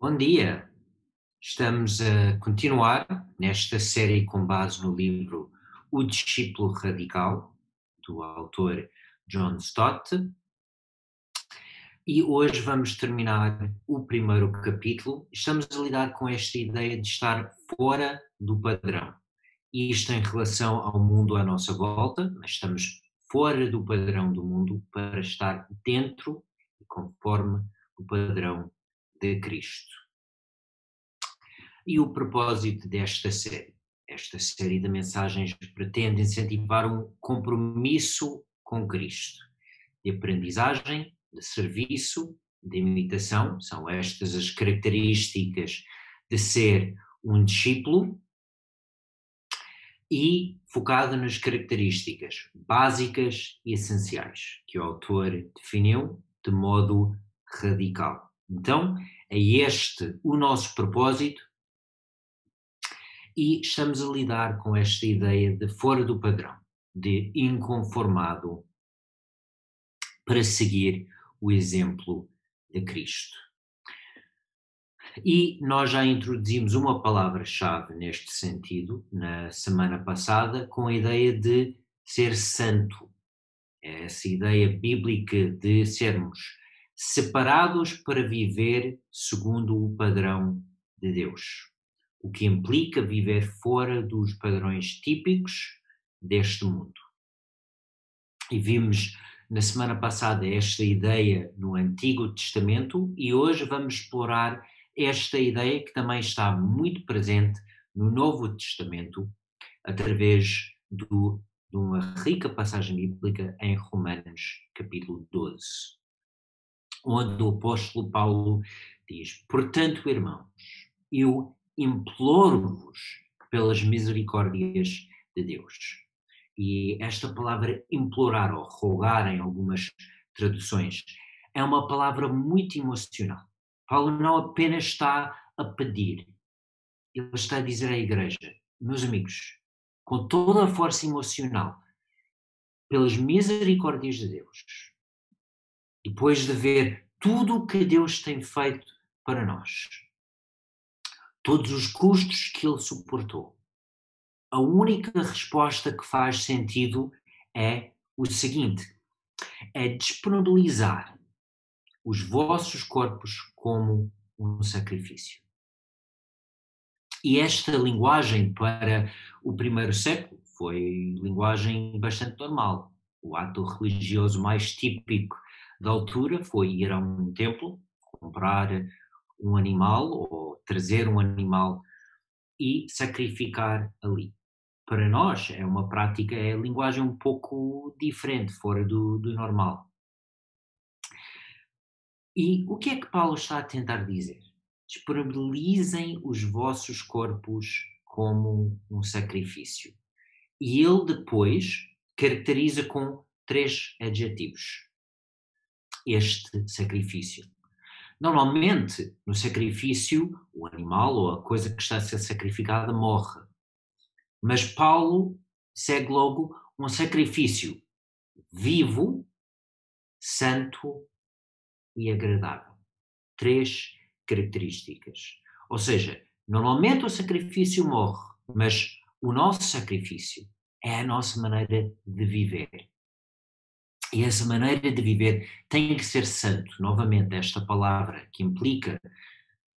Bom dia! Estamos a continuar nesta série com base no livro O Discípulo Radical, do autor John Stott. E hoje vamos terminar o primeiro capítulo. Estamos a lidar com esta ideia de estar fora do padrão. Isto em relação ao mundo à nossa volta, mas estamos fora do padrão do mundo para estar dentro e conforme o padrão de Cristo. E o propósito desta série? Esta série de mensagens pretende incentivar um compromisso com Cristo, de aprendizagem, de serviço, de imitação, são estas as características de ser um discípulo, e focado nas características básicas e essenciais que o autor definiu de modo radical. Então, é este o nosso propósito e estamos a lidar com esta ideia de fora do padrão, de inconformado, para seguir o exemplo de Cristo. E nós já introduzimos uma palavra-chave neste sentido na semana passada, com a ideia de ser santo. É essa ideia bíblica de sermos separados para viver segundo o padrão de Deus, o que implica viver fora dos padrões típicos deste mundo. E vimos na semana passada esta ideia no Antigo Testamento e hoje vamos explorar esta ideia que também está muito presente no Novo Testamento através do, de uma rica passagem bíblica em Romanos capítulo 12 onde o apóstolo Paulo diz: Portanto, irmãos, eu imploro-vos pelas misericórdias de Deus. E esta palavra implorar ou rogar em algumas traduções é uma palavra muito emocional. Paulo não apenas está a pedir, ele está a dizer à igreja, meus amigos, com toda a força emocional, pelas misericórdias de Deus, depois de ver tudo o que Deus tem feito para nós, todos os custos que Ele suportou, a única resposta que faz sentido é o seguinte: é disponibilizar os vossos corpos como um sacrifício. E esta linguagem para o primeiro século foi linguagem bastante normal. O ato religioso mais típico da altura foi ir a um templo, comprar um animal ou trazer um animal e sacrificar ali. Para nós é uma prática, é linguagem um pouco diferente, fora do, do normal. E o que é que Paulo está a tentar dizer? Disponibilizem os vossos corpos como um sacrifício. E ele depois caracteriza com três adjetivos este sacrifício. Normalmente, no sacrifício, o animal ou a coisa que está a ser sacrificada morre. Mas Paulo segue logo um sacrifício vivo, santo e agradável. Três características. Ou seja, normalmente o sacrifício morre, mas o nosso sacrifício é a nossa maneira de viver. E essa maneira de viver tem que ser santo. Novamente, esta palavra que implica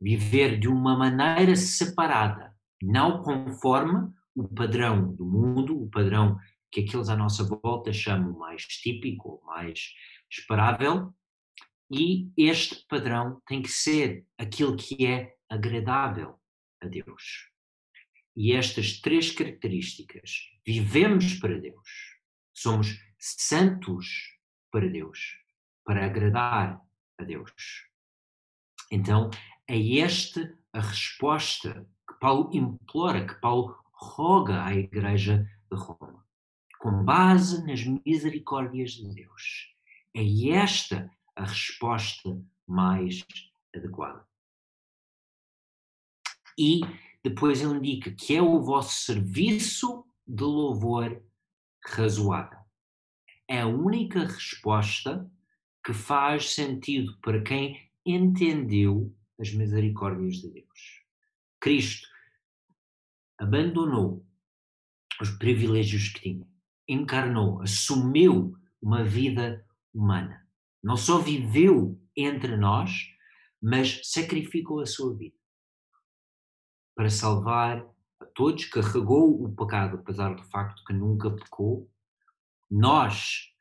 viver de uma maneira separada, não conforme o padrão do mundo, o padrão que aqueles à nossa volta chamam mais típico, mais esperável, e este padrão tem que ser aquilo que é agradável a Deus. E estas três características, vivemos para Deus, somos santos para Deus, para agradar a Deus. Então, é esta a resposta que Paulo implora, que Paulo roga à Igreja de Roma, com base nas misericórdias de Deus. É esta a resposta mais adequada. E depois ele indica que é o vosso serviço de louvor razoável é a única resposta que faz sentido para quem entendeu as misericórdias de Deus. Cristo abandonou os privilégios que tinha, encarnou, assumiu uma vida humana. Não só viveu entre nós, mas sacrificou a sua vida para salvar todos, carregou o pecado, apesar do facto que nunca pecou. Nós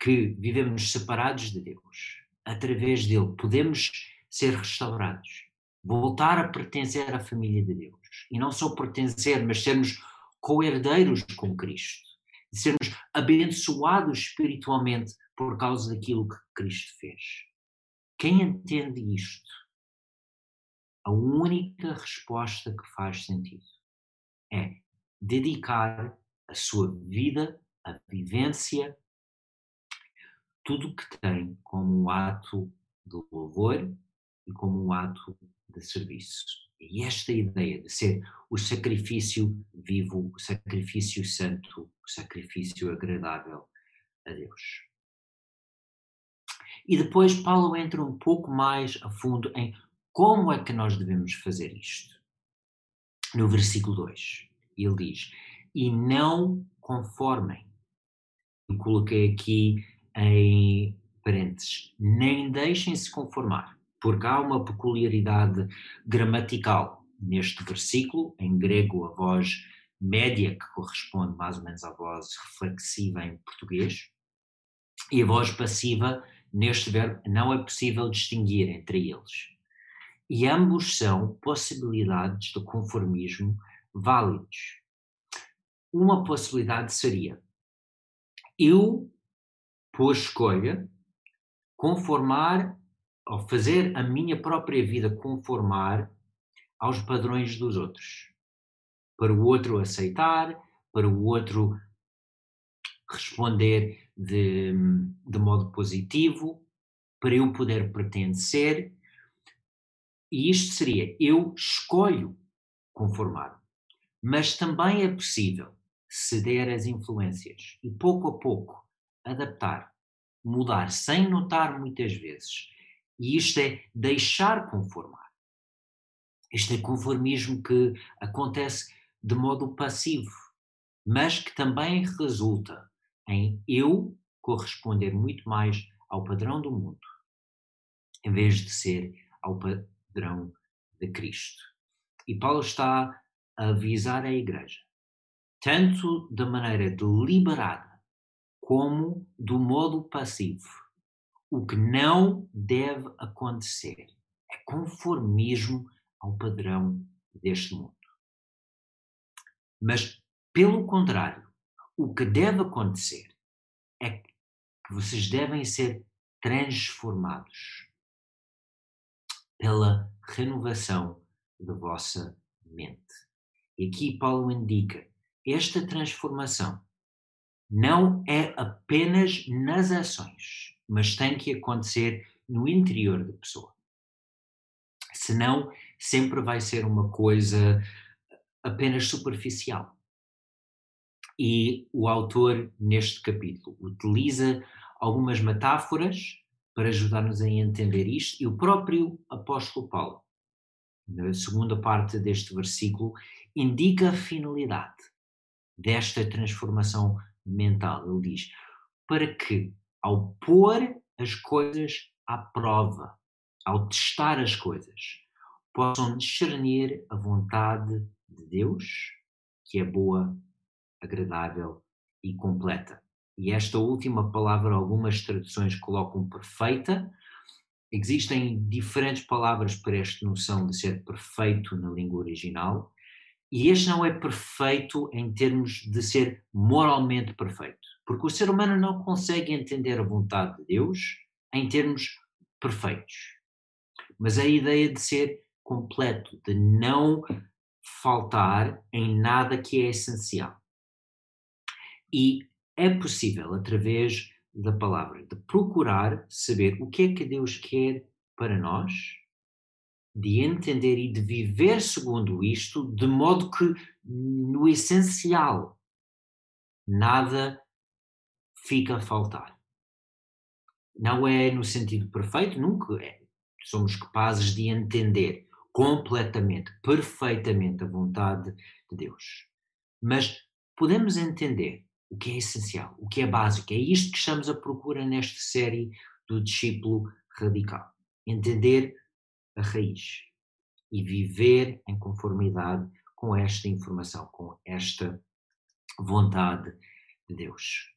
que vivemos separados de Deus, através dele, podemos ser restaurados, voltar a pertencer à família de Deus. E não só pertencer, mas sermos co-herdeiros com Cristo. Sermos abençoados espiritualmente por causa daquilo que Cristo fez. Quem entende isto a única resposta que faz sentido é dedicar a sua vida, a vivência, tudo o que tem como um ato de louvor e como um ato de serviço. E esta ideia de ser o sacrifício vivo, o sacrifício santo, o sacrifício agradável a Deus. E depois Paulo entra um pouco mais a fundo em como é que nós devemos fazer isto? No versículo 2, ele diz: E não conformem. Eu coloquei aqui em parênteses: nem deixem-se conformar, porque há uma peculiaridade gramatical neste versículo, em grego, a voz média, que corresponde mais ou menos à voz reflexiva em português, e a voz passiva, neste verbo, não é possível distinguir entre eles e ambos são possibilidades de conformismo válidos. Uma possibilidade seria eu, por escolha, conformar ou fazer a minha própria vida conformar aos padrões dos outros. Para o outro aceitar, para o outro responder de, de modo positivo, para eu poder pertencer e isto seria: eu escolho conformar Mas também é possível ceder às influências e pouco a pouco adaptar, mudar sem notar muitas vezes. E isto é deixar conformar. Este é conformismo que acontece de modo passivo, mas que também resulta em eu corresponder muito mais ao padrão do mundo, em vez de ser ao, padrão de Cristo. E Paulo está a avisar a igreja, tanto da maneira deliberada como do modo passivo. O que não deve acontecer é conformismo ao padrão deste mundo. Mas, pelo contrário, o que deve acontecer é que vocês devem ser transformados pela renovação da vossa mente. E aqui Paulo indica: esta transformação não é apenas nas ações, mas tem que acontecer no interior da pessoa. Senão, sempre vai ser uma coisa apenas superficial. E o autor, neste capítulo, utiliza algumas metáforas para ajudar-nos a entender isto, e o próprio apóstolo Paulo, na segunda parte deste versículo, indica a finalidade desta transformação mental. Ele diz: para que, ao pôr as coisas à prova, ao testar as coisas, possam discernir a vontade de Deus, que é boa, agradável e completa. E esta última palavra, algumas traduções colocam perfeita. Existem diferentes palavras para esta noção de ser perfeito na língua original. E este não é perfeito em termos de ser moralmente perfeito, porque o ser humano não consegue entender a vontade de Deus em termos perfeitos. Mas a ideia de ser completo, de não faltar em nada que é essencial. E é possível, através da palavra, de procurar saber o que é que Deus quer para nós, de entender e de viver segundo isto, de modo que, no essencial, nada fica a faltar. Não é no sentido perfeito, nunca é. somos capazes de entender completamente, perfeitamente a vontade de Deus. Mas podemos entender o que é essencial, o que é básico. É isto que estamos à procura nesta série do discípulo radical. Entender a raiz e viver em conformidade com esta informação, com esta vontade de Deus.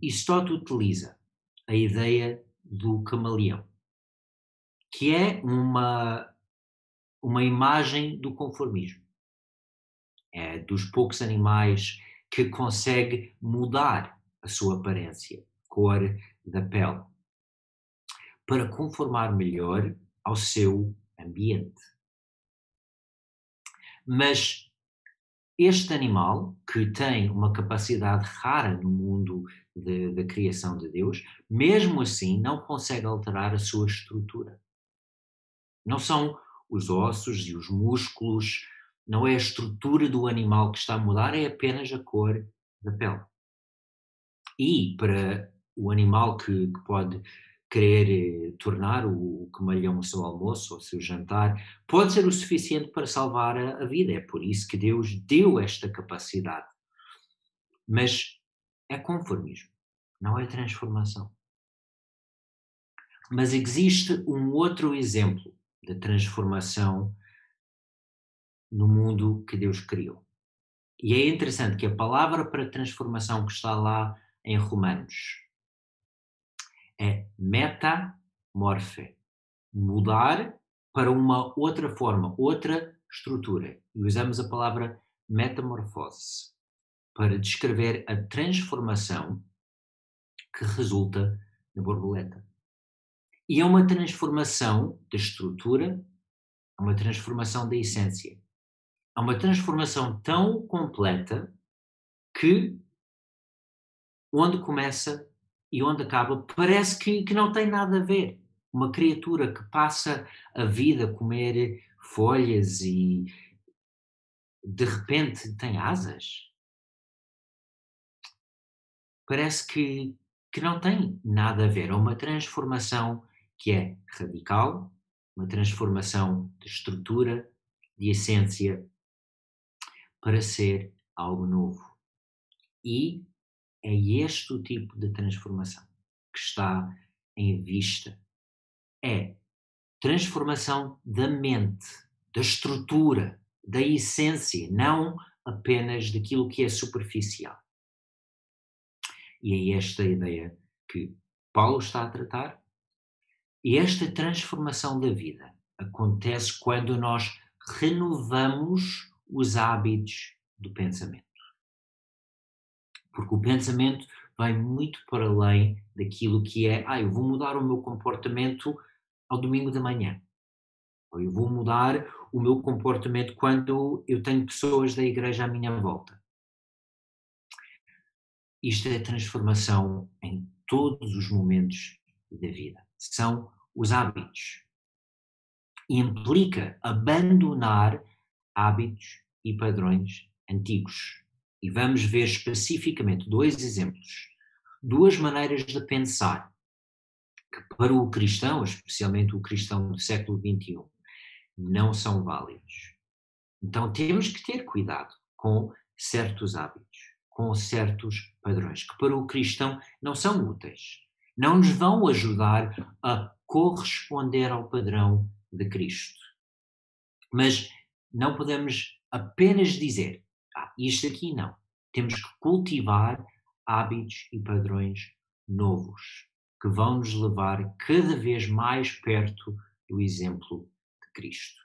Stott utiliza a ideia do camaleão, que é uma, uma imagem do conformismo. É dos poucos animais que consegue mudar a sua aparência, cor da pele, para conformar melhor ao seu ambiente. Mas este animal, que tem uma capacidade rara no mundo da criação de Deus, mesmo assim não consegue alterar a sua estrutura. Não são os ossos e os músculos, não é a estrutura do animal que está a mudar, é apenas a cor da pele. E para o animal que, que pode querer eh, tornar o, o camalhão o seu almoço ou o seu jantar, pode ser o suficiente para salvar a, a vida. É por isso que Deus deu esta capacidade. Mas é conformismo, não é transformação. Mas existe um outro exemplo de transformação no mundo que Deus criou. E é interessante que a palavra para transformação que está lá em Romanos é metamorfe, mudar para uma outra forma, outra estrutura. E usamos a palavra metamorfose para descrever a transformação que resulta na borboleta. E é uma transformação da estrutura, é uma transformação da essência. É uma transformação tão completa que onde começa e onde acaba, parece que, que não tem nada a ver. Uma criatura que passa a vida a comer folhas e de repente tem asas. Parece que, que não tem nada a ver. É uma transformação que é radical, uma transformação de estrutura, de essência, para ser algo novo. E é este o tipo de transformação que está em vista. É transformação da mente, da estrutura, da essência, não apenas daquilo que é superficial. E é esta ideia que Paulo está a tratar. E esta transformação da vida acontece quando nós renovamos os hábitos do pensamento porque o pensamento vai muito para além daquilo que é, ah, eu vou mudar o meu comportamento ao domingo da manhã. Ou eu vou mudar o meu comportamento quando eu tenho pessoas da igreja à minha volta. Isto é transformação em todos os momentos da vida. São os hábitos. E implica abandonar hábitos e padrões antigos. E vamos ver especificamente dois exemplos, duas maneiras de pensar que para o cristão, especialmente o cristão do século XXI, não são válidos. Então temos que ter cuidado com certos hábitos, com certos padrões, que para o cristão não são úteis, não nos vão ajudar a corresponder ao padrão de Cristo. Mas não podemos apenas dizer ah, isto aqui não. Temos que cultivar hábitos e padrões novos que vão nos levar cada vez mais perto do exemplo de Cristo.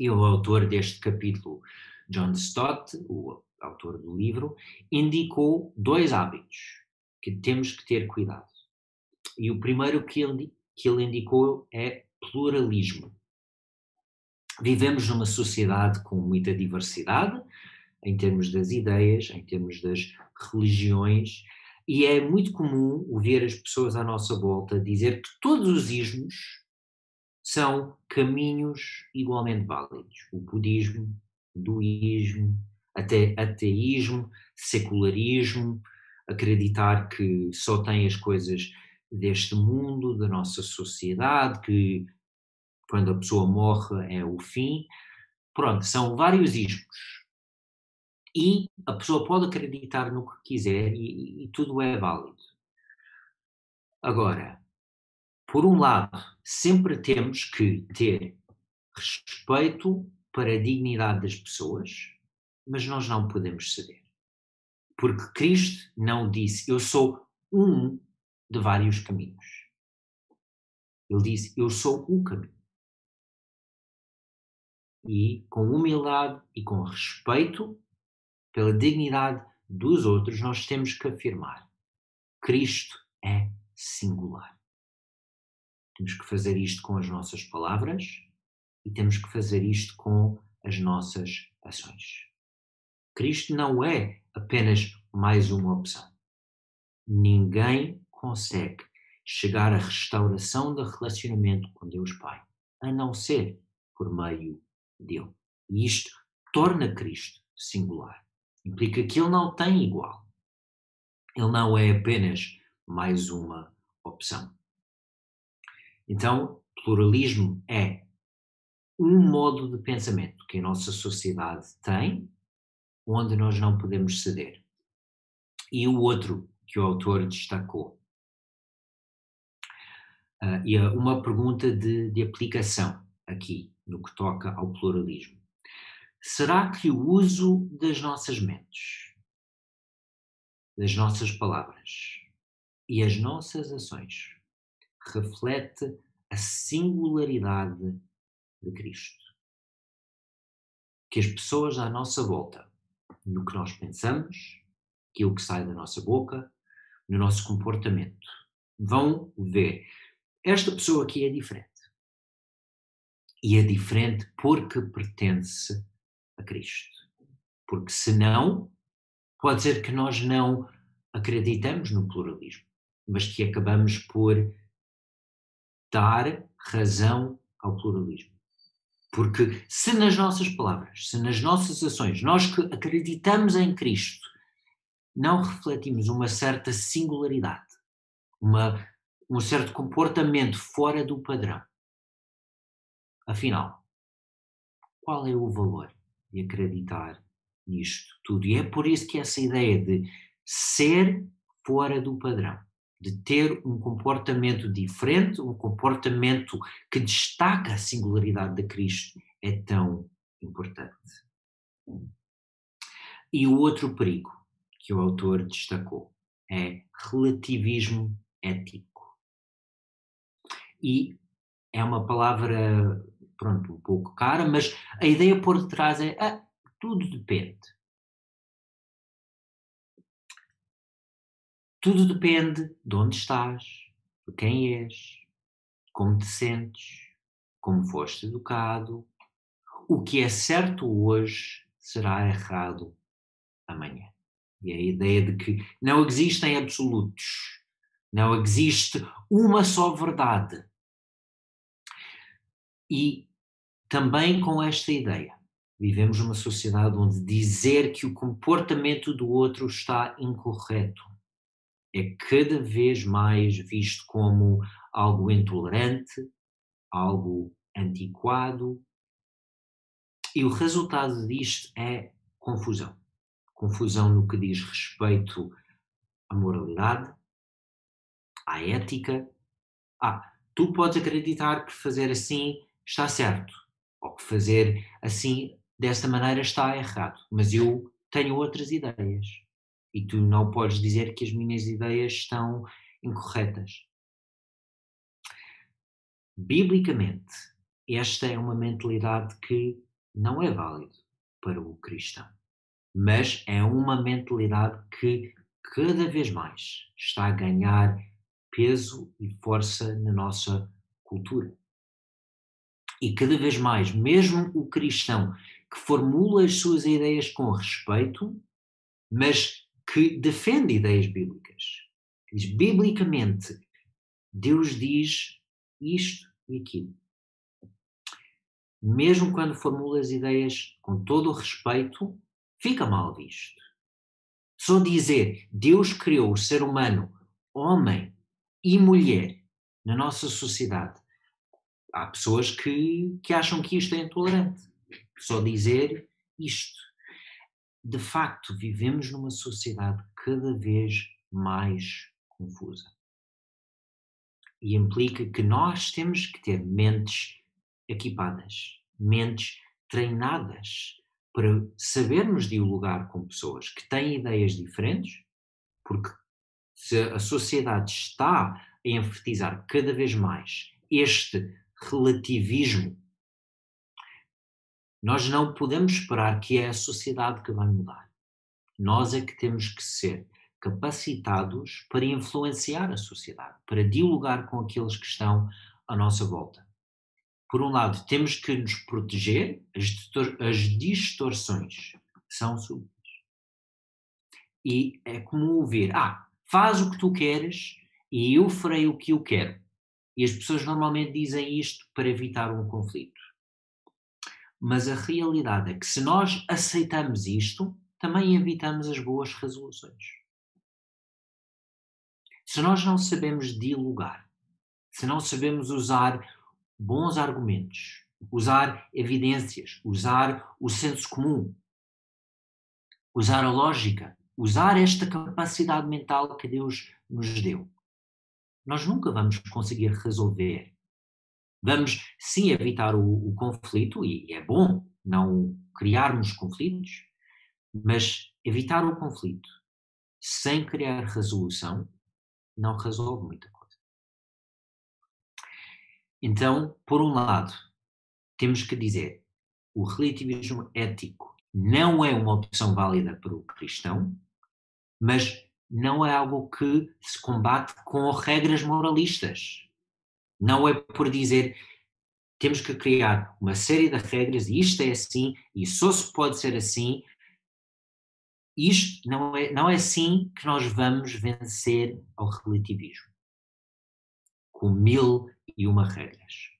E o autor deste capítulo, John Stott, o autor do livro, indicou dois hábitos que temos que ter cuidado. E o primeiro que ele, que ele indicou é pluralismo. Vivemos numa sociedade com muita diversidade, em termos das ideias, em termos das religiões, e é muito comum ouvir as pessoas à nossa volta dizer que todos os ismos são caminhos igualmente válidos. O budismo, o duísmo, até ateísmo, secularismo, acreditar que só tem as coisas deste mundo, da nossa sociedade, que quando a pessoa morre é o fim. Pronto, são vários ismos. E a pessoa pode acreditar no que quiser e, e tudo é válido. Agora, por um lado, sempre temos que ter respeito para a dignidade das pessoas, mas nós não podemos ceder. Porque Cristo não disse, eu sou um de vários caminhos. Ele disse, eu sou o caminho. E com humildade e com respeito pela dignidade dos outros, nós temos que afirmar: Cristo é singular. Temos que fazer isto com as nossas palavras e temos que fazer isto com as nossas ações. Cristo não é apenas mais uma opção. Ninguém consegue chegar à restauração do relacionamento com Deus Pai, a não ser por meio dele. E isto torna Cristo singular implica que ele não tem igual. Ele não é apenas mais uma opção. Então, pluralismo é um modo de pensamento que a nossa sociedade tem, onde nós não podemos ceder. E o outro que o autor destacou. Uh, e uma pergunta de, de aplicação aqui, no que toca ao pluralismo. Será que o uso das nossas mentes, das nossas palavras e as nossas ações reflete a singularidade de Cristo? Que as pessoas à nossa volta, no que nós pensamos, aquilo que sai da nossa boca, no nosso comportamento, vão ver esta pessoa aqui é diferente. E é diferente porque pertence a Cristo. Porque senão, pode ser que nós não acreditamos no pluralismo, mas que acabamos por dar razão ao pluralismo. Porque se nas nossas palavras, se nas nossas ações, nós que acreditamos em Cristo, não refletimos uma certa singularidade, uma, um certo comportamento fora do padrão, afinal, qual é o valor e acreditar nisto tudo. E é por isso que essa ideia de ser fora do padrão, de ter um comportamento diferente, um comportamento que destaca a singularidade de Cristo, é tão importante. E o outro perigo que o autor destacou é relativismo ético. E é uma palavra pronto, um pouco cara, mas a ideia por detrás é ah, tudo depende. Tudo depende de onde estás, de quem és, como te sentes, como foste educado. O que é certo hoje será errado amanhã. E a ideia de que não existem absolutos, não existe uma só verdade. E também com esta ideia, vivemos numa sociedade onde dizer que o comportamento do outro está incorreto é cada vez mais visto como algo intolerante, algo antiquado. E o resultado disto é confusão. Confusão no que diz respeito à moralidade, à ética. Ah, tu podes acreditar que fazer assim está certo, ou que fazer assim, desta maneira, está errado, mas eu tenho outras ideias. E tu não podes dizer que as minhas ideias estão incorretas. Biblicamente, esta é uma mentalidade que não é válida para o cristão, mas é uma mentalidade que cada vez mais está a ganhar peso e força na nossa cultura. E cada vez mais, mesmo o cristão que formula as suas ideias com respeito, mas que defende ideias bíblicas, diz biblicamente, Deus diz isto e aquilo. Mesmo quando formula as ideias com todo o respeito, fica mal visto. Só dizer Deus criou o ser humano homem e mulher na nossa sociedade. Há pessoas que, que acham que isto é intolerante. Só dizer isto. De facto, vivemos numa sociedade cada vez mais confusa. E implica que nós temos que ter mentes equipadas, mentes treinadas para sabermos dialogar com pessoas que têm ideias diferentes, porque se a sociedade está a enfatizar cada vez mais este relativismo, nós não podemos esperar que é a sociedade que vai mudar. Nós é que temos que ser capacitados para influenciar a sociedade, para dialogar com aqueles que estão à nossa volta. Por um lado, temos que nos proteger, as, distorções são súbitas. E é como ouvir, ah, faz o que tu queres e eu farei o que eu quero. E as pessoas normalmente dizem isto para evitar um conflito. Mas a realidade é que se nós aceitamos isto, também evitamos as boas resoluções. Se nós não sabemos dialogar, se não sabemos usar bons argumentos, usar evidências, usar o senso comum, usar a lógica, usar esta capacidade mental que Deus nos deu, nós nunca vamos conseguir resolver. Vamos sim evitar o, o conflito, e é bom não criarmos conflitos, mas evitar o conflito sem criar resolução não resolve muita coisa. Então, por um lado, temos que dizer o relativismo ético não é uma opção válida para o cristão, mas não é algo que se combate com regras moralistas. Não é por dizer temos que criar uma série de regras e isto é assim e só se pode ser assim isto não é, não é assim que nós vamos vencer ao relativismo. Com mil e uma regras.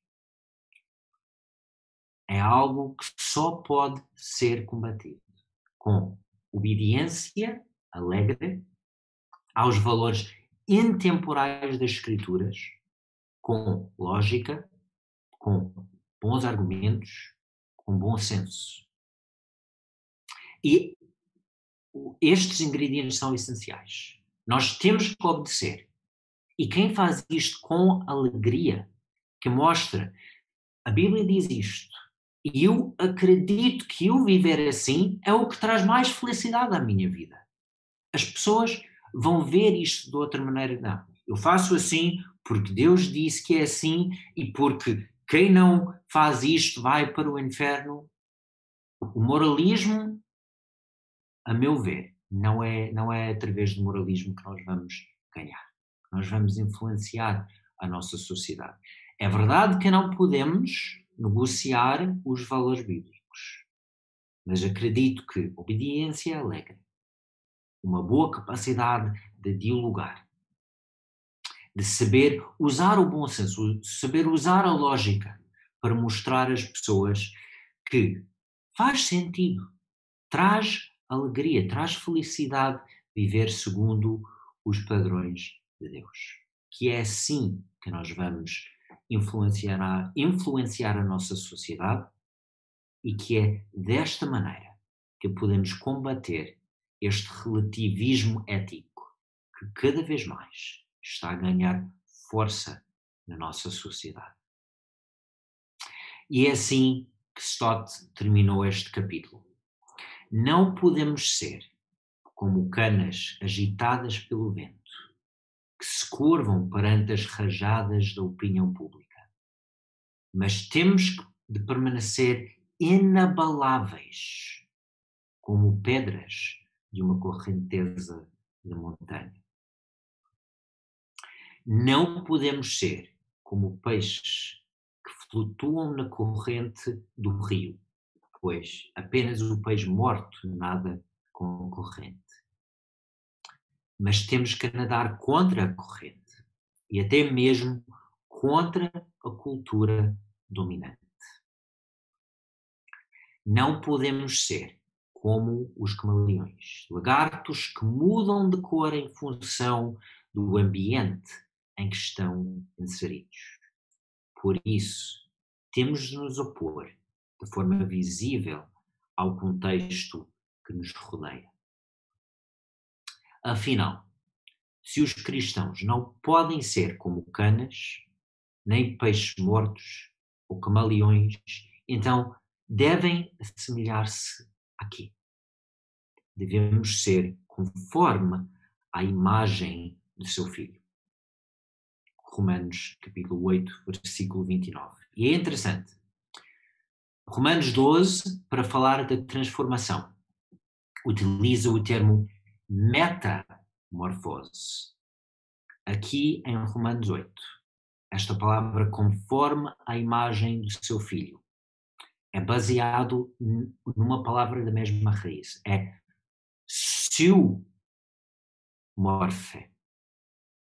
É algo que só pode ser combatido com obediência alegre aos valores intemporais das Escrituras, com lógica, com bons argumentos, com bom senso. E estes ingredientes são essenciais. Nós temos que obedecer. E quem faz isto com alegria, que mostra, a Bíblia diz isto, e eu acredito que eu viver assim é o que traz mais felicidade à minha vida. As pessoas vão ver isto de outra maneira. Não, eu faço assim porque Deus disse que é assim e porque quem não faz isto vai para o inferno. O moralismo a meu ver, não é, não é através do moralismo que nós vamos ganhar. Nós vamos influenciar a nossa sociedade. É verdade que não podemos negociar os valores bíblicos, mas acredito que obediência alegre, uma boa capacidade de dialogar, de saber usar o bom senso, saber usar a lógica para mostrar às pessoas que faz sentido, traz alegria, traz felicidade viver segundo os padrões de Deus. Que é assim que nós vamos influenciar a, influenciar a nossa sociedade e que é desta maneira que podemos combater este relativismo ético que cada vez mais está a ganhar força na nossa sociedade. E é assim que Stott terminou este capítulo. Não podemos ser como canas agitadas pelo vento, que se curvam perante as rajadas da opinião pública. Mas temos de permanecer inabaláveis, como pedras de uma correnteza de montanha. Não podemos ser como peixes que flutuam na corrente do rio, pois apenas o peixe morto nada com a corrente. Mas temos que nadar contra a corrente e até mesmo contra a cultura dominante. Não podemos ser como os camaleões, lagartos que mudam de cor em função do ambiente em que estão inseridos. Por isso, temos de nos opor de forma visível ao contexto que nos rodeia. Afinal, se os cristãos não podem ser como canas, nem peixes mortos ou camaleões, então devem assemelhar-se aqui. Devemos ser conforme à imagem do seu filho. Romanos capítulo 8, versículo 29. E é interessante. Romanos 12, para falar da transformação, utiliza o termo metamorfose. Aqui em Romanos 8, esta palavra conforme à imagem do seu filho é baseado numa palavra da mesma raiz. É siomorfe.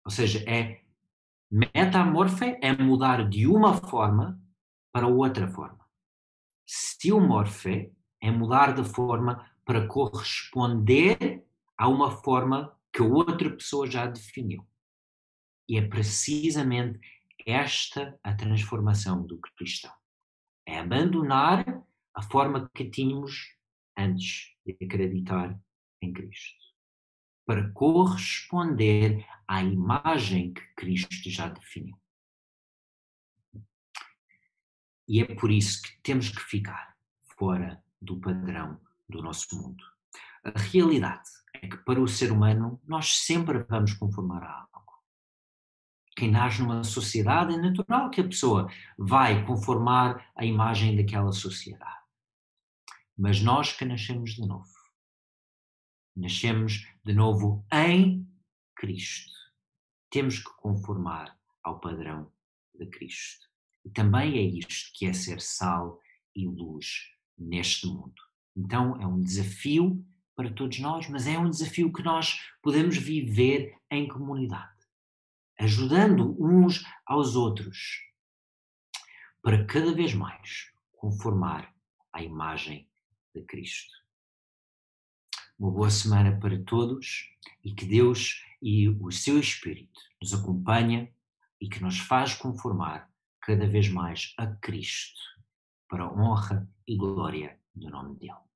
Ou seja, é metamorfe é mudar de uma forma para outra forma. Siomorfe é mudar de forma para corresponder a uma forma que outra pessoa já definiu. E é precisamente esta a transformação do cristão. É abandonar a forma que tínhamos antes de acreditar em Cristo. Para corresponder à imagem que Cristo já definiu. E é por isso que temos que ficar fora do padrão do nosso mundo. A realidade é que para o ser humano nós sempre vamos conformar a algo quem nasce numa sociedade é natural que a pessoa vai conformar a imagem daquela sociedade. Mas nós que nascemos de novo, nascemos de novo em Cristo. Temos que conformar ao padrão de Cristo. E também é isto que é ser sal e luz neste mundo. Então é um desafio para todos nós, mas é um desafio que nós podemos viver em comunidade ajudando uns aos outros, para cada vez mais conformar à imagem de Cristo. Uma boa semana para todos e que Deus e o seu Espírito nos acompanha e que nos faz conformar cada vez mais a Cristo, para a honra e glória do nome dele.